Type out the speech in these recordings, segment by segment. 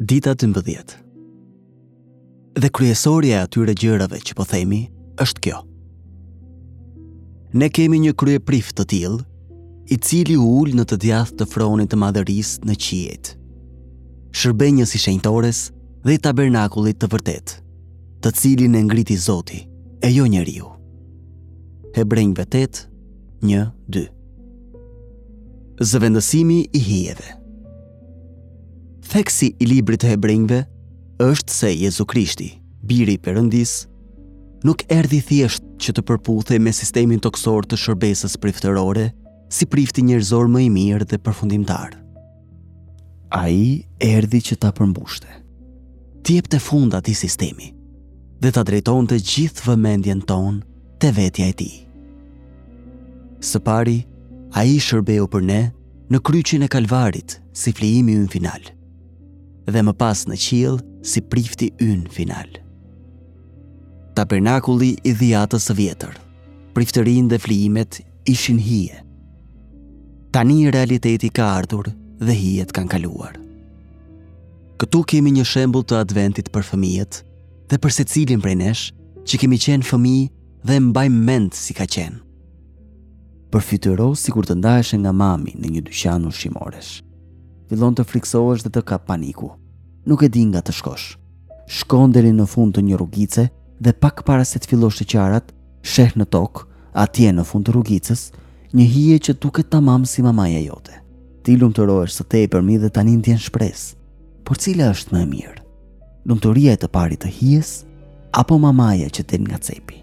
Dita 12 Dhe kryesorja e atyre gjërave që po themi është kjo. Ne kemi një kryeprift të tillë, i cili u ul në të djathtë të fronit të madhërisë në qiejt. Shërbenjës i shenjtores dhe i tabernakullit të vërtetë, të cilin e ngriti Zoti, e jo njeriu. Hebrenjve 8, 1, 2 Zëvendësimi i hijeve Theksi i librit të hebrenjve është se Jezu Krishti, biri i Perëndisë, nuk erdhi thjesht që të përputhej me sistemin tokësor të shërbesës priftërore si prifti njerëzor më i mirë dhe përfundimtar. Ai erdhi që ta përmbushte, t'i jepte fund atij sistemi dhe ta drejtonte gjithë vëmendjen tonë te vetja e tij. Së pari, ai shërbeu për ne në kryqin e Kalvarit si flijimi ynë final dhe më pas në qiell si prifti ynë final. Tabernakulli i dhiatës së vjetër, priftërinjtë dhe flijimet ishin hije. Tani realiteti ka ardhur dhe hijet kanë kaluar. Këtu kemi një shembull të adventit për fëmijët dhe për secilin prej nesh që kemi qenë fëmijë dhe e mbajmë mend si ka qenë. Përfytyro sikur të ndaheshe nga mami në një dyqan ushqimoresh. Fillon të frikësohesh dhe të kap paniku. Nuk e di nga të shkosh. Shkon deri në fund të një rrugice dhe pak para se të fillosh të qarat, Sheh në tokë, atje në fund të rrugicës, një hije që duket tamam si mamaja jote. Ti lumturohesh së tepërmi dhe tani ndjen shpresë. Por cila është më e mirë? Lumturia e të parit të hijes apo mamaja që del nga cepi?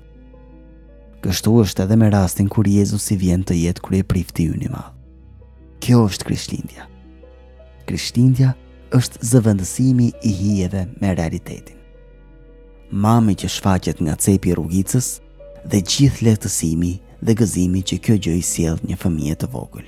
Kështu është edhe me rastin kur Jezusi vjen të jetë kryeprifti ynë i madh. Kjo është Krishtlindja. Krishtlindja është zëvendësimi i hijeve me realitetin. Mami që shfaqet nga cepi i rrugicës dhe gjithë lehtësimi dhe gëzimi që kjo gjë i sjell një fëmije të vogël.